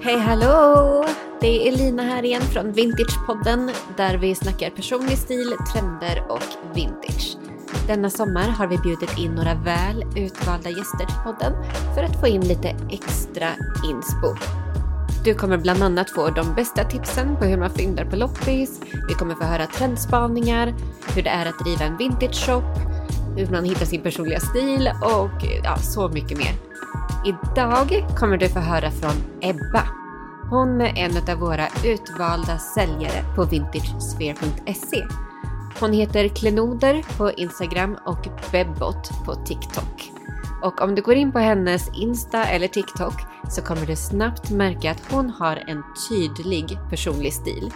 Hej hallå! Det är Elina här igen från Vintagepodden där vi snackar personlig stil, trender och vintage. Denna sommar har vi bjudit in några väl utvalda gäster till podden för att få in lite extra inspo. Du kommer bland annat få de bästa tipsen på hur man fyndar på loppis, vi kommer få höra trendspaningar, hur det är att driva en vintage shop, hur man hittar sin personliga stil och ja, så mycket mer. Idag kommer du få höra från Ebba. Hon är en av våra utvalda säljare på vintagesphere.se. Hon heter Klenoder på Instagram och Bebbot på TikTok. Och om du går in på hennes Insta eller TikTok så kommer du snabbt märka att hon har en tydlig personlig stil.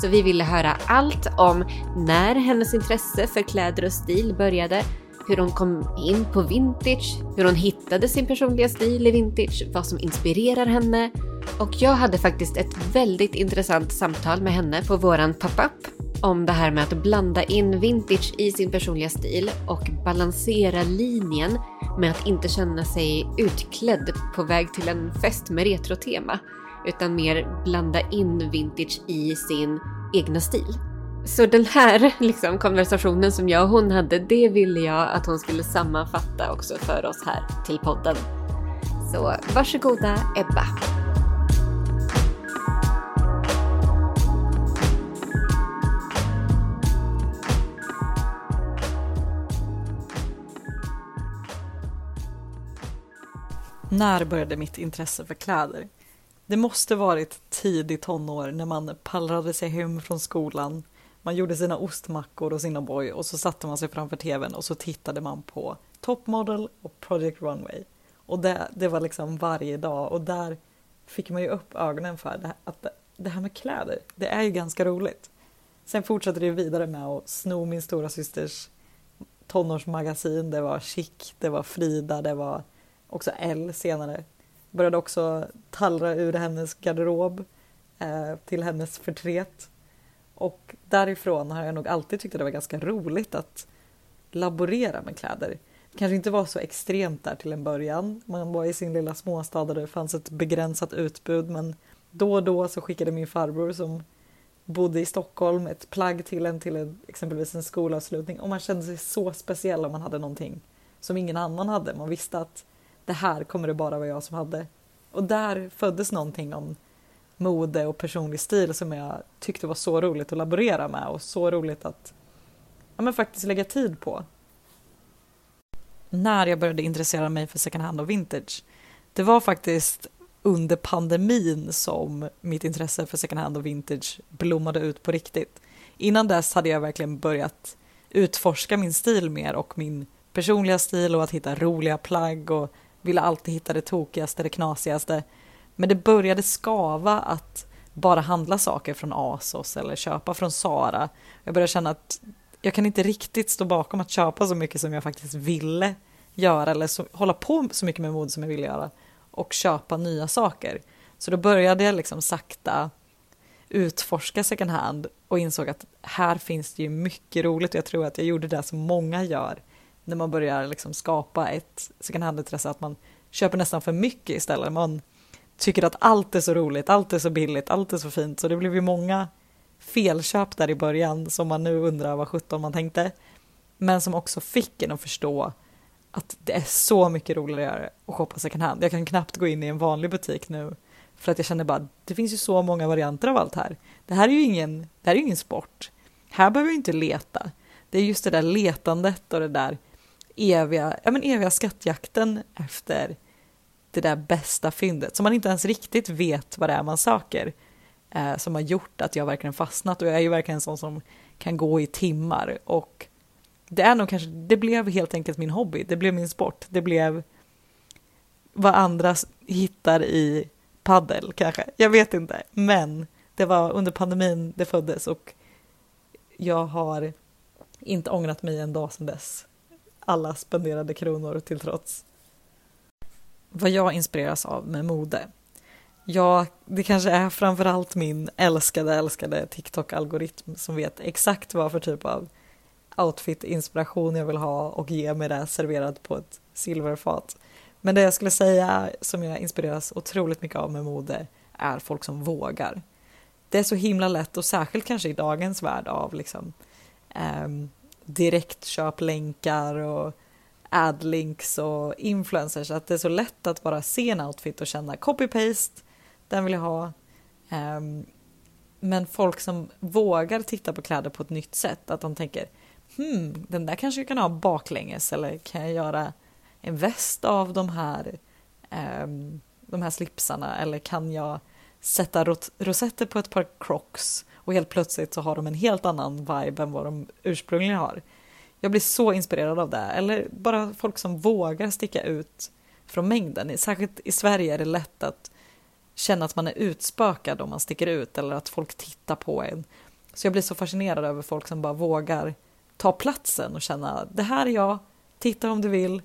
Så vi ville höra allt om när hennes intresse för kläder och stil började, hur hon kom in på vintage, hur hon hittade sin personliga stil i vintage, vad som inspirerar henne. Och jag hade faktiskt ett väldigt intressant samtal med henne på våran pop-up om det här med att blanda in vintage i sin personliga stil och balansera linjen med att inte känna sig utklädd på väg till en fest med retrotema, utan mer blanda in vintage i sin egna stil. Så den här liksom, konversationen som jag och hon hade, det ville jag att hon skulle sammanfatta också för oss här till podden. Så varsågoda Ebba! När började mitt intresse för kläder? Det måste varit tidigt tonår när man pallrade sig hem från skolan. Man gjorde sina ostmackor och sina boy och så satte man sig framför tvn och så tittade man på Top Model och Project Runway. Och det, det var liksom varje dag och där fick man ju upp ögonen för det, att det, det här med kläder, det är ju ganska roligt. Sen fortsatte det vidare med att sno min stora systers tonårsmagasin. Det var Chic, det var Frida, det var också L senare. Började också tallra ur hennes garderob eh, till hennes förtret. Och därifrån har jag nog alltid tyckt att det var ganska roligt att laborera med kläder. Det kanske inte var så extremt där till en början. Man var i sin lilla småstad där det fanns ett begränsat utbud men då och då så skickade min farbror som bodde i Stockholm ett plagg till en till en, exempelvis en skolavslutning och man kände sig så speciell om man hade någonting som ingen annan hade. Man visste att det här kommer det bara vara jag som hade. Och där föddes någonting om mode och personlig stil som jag tyckte var så roligt att laborera med och så roligt att ja, men faktiskt lägga tid på. När jag började intressera mig för second hand och vintage, det var faktiskt under pandemin som mitt intresse för second hand och vintage blommade ut på riktigt. Innan dess hade jag verkligen börjat utforska min stil mer och min personliga stil och att hitta roliga plagg och ville alltid hitta det tokigaste, det knasigaste. Men det började skava att bara handla saker från Asos eller köpa från Sara. Jag började känna att jag kan inte riktigt stå bakom att köpa så mycket som jag faktiskt ville göra eller så, hålla på så mycket med mode som jag ville göra och köpa nya saker. Så då började jag liksom sakta utforska second hand och insåg att här finns det ju mycket roligt och jag tror att jag gjorde det som många gör när man börjar liksom skapa ett second hand-intresse, att man köper nästan för mycket istället. Man tycker att allt är så roligt, allt är så billigt, allt är så fint, så det blev ju många felköp där i början som man nu undrar vad sjutton man tänkte, men som också fick en att förstå att det är så mycket roligare att shoppa second hand. Jag kan knappt gå in i en vanlig butik nu för att jag känner bara det finns ju så många varianter av allt här. Det här är ju ingen, det här är ingen sport. Här behöver vi inte leta. Det är just det där letandet och det där eviga, ja, men eviga skattjakten efter det där bästa fyndet som man inte ens riktigt vet vad det är man söker eh, som har gjort att jag verkligen fastnat. Och jag är ju verkligen en sån som kan gå i timmar. Och det är nog kanske, det blev helt enkelt min hobby, det blev min sport, det blev vad andra hittar i paddel kanske, jag vet inte, men det var under pandemin det föddes och jag har inte ångrat mig en dag sedan dess alla spenderade kronor till trots. Vad jag inspireras av med mode? Ja, det kanske är framförallt min älskade, älskade TikTok-algoritm som vet exakt vad för typ av outfit-inspiration jag vill ha och ge mig det serverat på ett silverfat. Men det jag skulle säga som jag inspireras otroligt mycket av med mode är folk som vågar. Det är så himla lätt och särskilt kanske i dagens värld av liksom um, direktköplänkar och adlinks och influencers att det är så lätt att bara se en outfit och känna copy-paste, den vill jag ha. Um, men folk som vågar titta på kläder på ett nytt sätt, att de tänker hmm, den där kanske jag kan ha baklänges eller kan jag göra en väst av de här, um, de här slipsarna eller kan jag sätta rosetter på ett par crocs och helt plötsligt så har de en helt annan vibe än vad de ursprungligen har. Jag blir så inspirerad av det. Eller bara folk som vågar sticka ut från mängden. Särskilt i Sverige är det lätt att känna att man är utspökad om man sticker ut eller att folk tittar på en. Så jag blir så fascinerad över folk som bara vågar ta platsen och känna det här är jag, titta om du vill.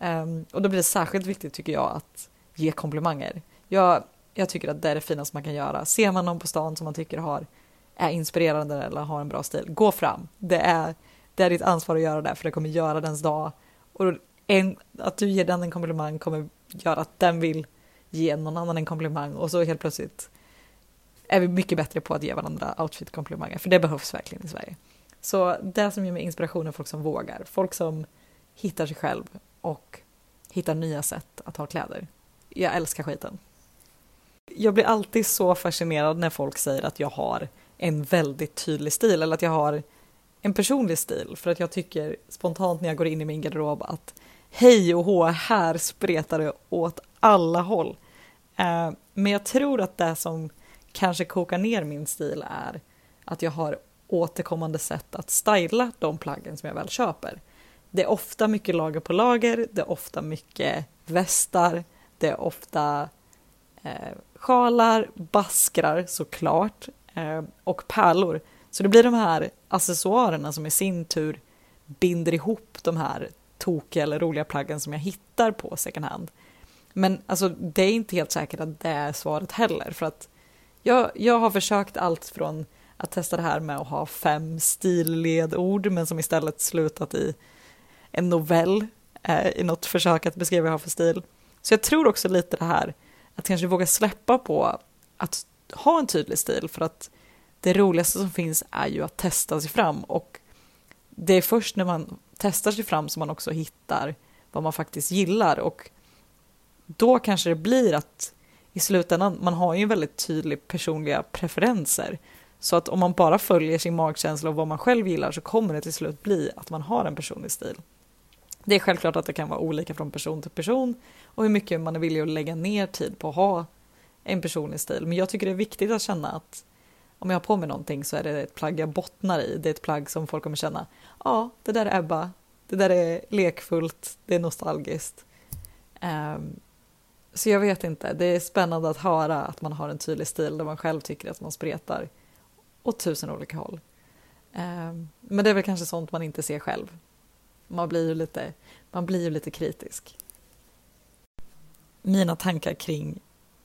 Um, och då blir det särskilt viktigt tycker jag att ge komplimanger. Jag, jag tycker att det är det finaste man kan göra. Ser man någon på stan som man tycker har, är inspirerande eller har en bra stil, gå fram. Det är det är ditt ansvar att göra det för det kommer göra dens dag. Och en, att du ger den en komplimang kommer göra att den vill ge någon annan en komplimang och så helt plötsligt är vi mycket bättre på att ge varandra outfit-komplimanger, för det behövs verkligen i Sverige. Så det som ger mig inspiration är folk som vågar, folk som hittar sig själv och hittar nya sätt att ha kläder. Jag älskar skiten. Jag blir alltid så fascinerad när folk säger att jag har en väldigt tydlig stil eller att jag har en personlig stil för att jag tycker spontant när jag går in i min garderob att hej och hå, här spretar det åt alla håll. Eh, men jag tror att det som kanske kokar ner min stil är att jag har återkommande sätt att styla de plaggen som jag väl köper. Det är ofta mycket lager på lager, det är ofta mycket västar, det är ofta eh, sjalar, baskrar såklart Eh, och pärlor så det blir de här accessoarerna som i sin tur binder ihop de här tokiga eller roliga plaggen som jag hittar på second hand. Men alltså, det är inte helt säkert att det är svaret heller, för att jag, jag har försökt allt från att testa det här med att ha fem stilledord, men som istället slutat i en novell eh, i något försök att beskriva vad jag har för stil. Så jag tror också lite det här att kanske våga släppa på att ha en tydlig stil, för att det roligaste som finns är ju att testa sig fram och det är först när man testar sig fram som man också hittar vad man faktiskt gillar och då kanske det blir att i slutändan, man har ju väldigt tydlig personliga preferenser. Så att om man bara följer sin magkänsla och vad man själv gillar så kommer det till slut bli att man har en personlig stil. Det är självklart att det kan vara olika från person till person och hur mycket man är villig att lägga ner tid på att ha en personlig stil. Men jag tycker det är viktigt att känna att om jag har på mig någonting så är det ett plagg jag bottnar i. Det är ett plagg som folk kommer känna, ja, det där är Ebba, det där är lekfullt, det är nostalgiskt. Um, så jag vet inte, det är spännande att höra att man har en tydlig stil där man själv tycker att man spretar åt tusen olika håll. Um, men det är väl kanske sånt man inte ser själv. Man blir ju lite, man blir ju lite kritisk. Mina tankar kring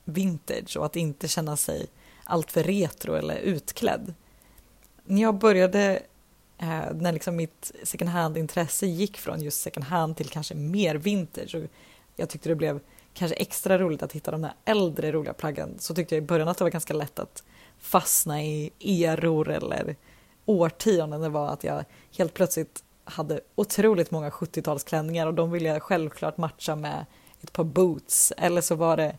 vintage och att inte känna sig alltför retro eller utklädd. När jag började, eh, när liksom mitt second hand-intresse gick från just second hand till kanske mer vintage och jag tyckte det blev kanske extra roligt att hitta de där äldre roliga plaggen så tyckte jag i början att det var ganska lätt att fastna i eror eller årtionden. Det var att jag helt plötsligt hade otroligt många 70-talsklänningar och de ville jag självklart matcha med ett par boots eller så var det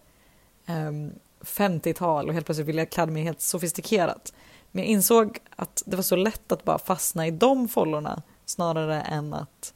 Ehm, 50-tal och helt plötsligt ville jag klä mig helt sofistikerat. Men jag insåg att det var så lätt att bara fastna i de follorna snarare än att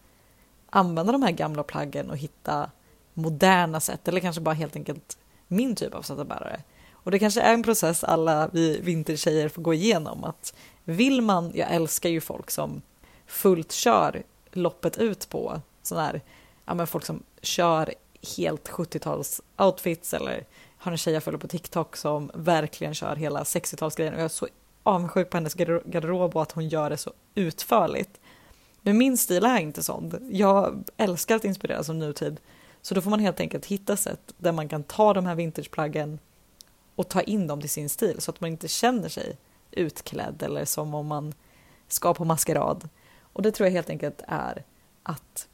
använda de här gamla plaggen och hitta moderna sätt eller kanske bara helt enkelt min typ av sätt att bära det. Och det kanske är en process alla vi vintertjejer får gå igenom att vill man, jag älskar ju folk som fullt kör loppet ut på sådana här, ja men folk som kör helt 70-tals outfits eller har en tjej jag följer på TikTok som verkligen kör hela 60-talsgrejen och jag är så avundsjuk på hennes garderob och att hon gör det så utförligt. Men min stil är inte sån. Jag älskar att inspireras av nutid. Så då får man helt enkelt hitta sätt där man kan ta de här vintageplaggen och ta in dem till sin stil så att man inte känner sig utklädd eller som om man ska på maskerad. Och det tror jag helt enkelt är att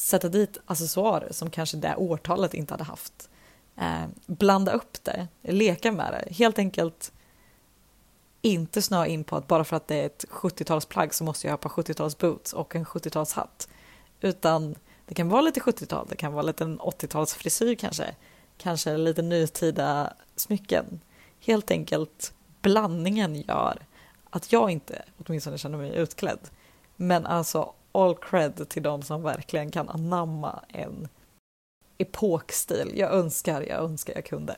sätta dit accessoarer som kanske det årtalet inte hade haft. Eh, blanda upp det, leka med det, helt enkelt inte snöa in på att bara för att det är ett 70-talsplagg så måste jag ha på 70-talsboots och en 70-talshatt. Utan det kan vara lite 70-tal, det kan vara lite en 80-talsfrisyr kanske, kanske lite nutida smycken. Helt enkelt blandningen gör att jag inte åtminstone känner mig utklädd. Men alltså all cred till de som verkligen kan anamma en epokstil. Jag önskar, jag önskar jag kunde.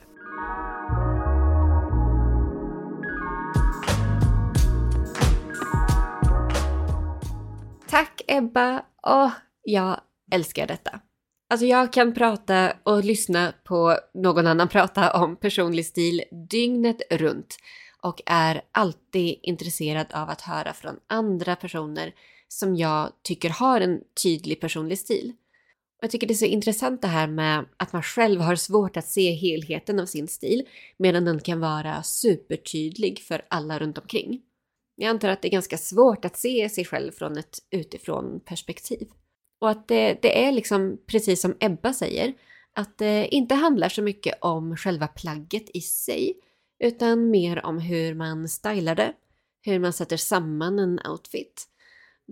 Tack Ebba! Åh, jag älskar detta. Alltså jag kan prata och lyssna på någon annan prata om personlig stil dygnet runt och är alltid intresserad av att höra från andra personer som jag tycker har en tydlig personlig stil. Jag tycker det är så intressant det här med att man själv har svårt att se helheten av sin stil medan den kan vara supertydlig för alla runt omkring. Jag antar att det är ganska svårt att se sig själv från ett utifrån perspektiv. Och att det, det är liksom precis som Ebba säger, att det inte handlar så mycket om själva plagget i sig, utan mer om hur man stylar det, hur man sätter samman en outfit.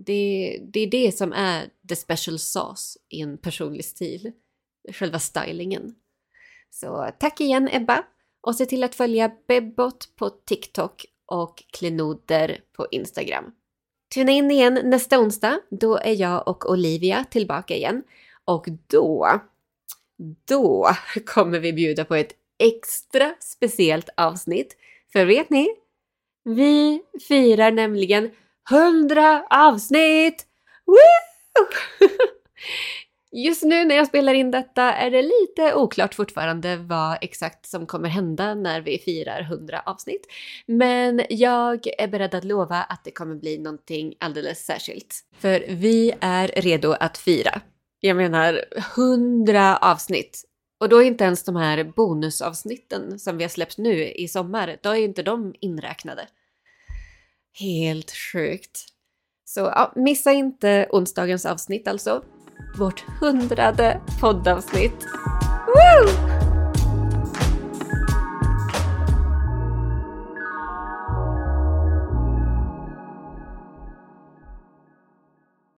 Det, det är det som är the special sauce i en personlig stil, själva stylingen. Så tack igen Ebba! Och se till att följa Bebbot på TikTok och klenoder på Instagram. Tuna in igen nästa onsdag, då är jag och Olivia tillbaka igen. Och då, då kommer vi bjuda på ett extra speciellt avsnitt. För vet ni? Vi firar nämligen 100 avsnitt! Woo! Just nu när jag spelar in detta är det lite oklart fortfarande vad exakt som kommer hända när vi firar 100 avsnitt. Men jag är beredd att lova att det kommer bli någonting alldeles särskilt. För vi är redo att fira. Jag menar 100 avsnitt. Och då är inte ens de här bonusavsnitten som vi har släppt nu i sommar, då är inte de inräknade. Helt sjukt. Så ja, missa inte onsdagens avsnitt alltså vårt hundrade poddavsnitt. Woo!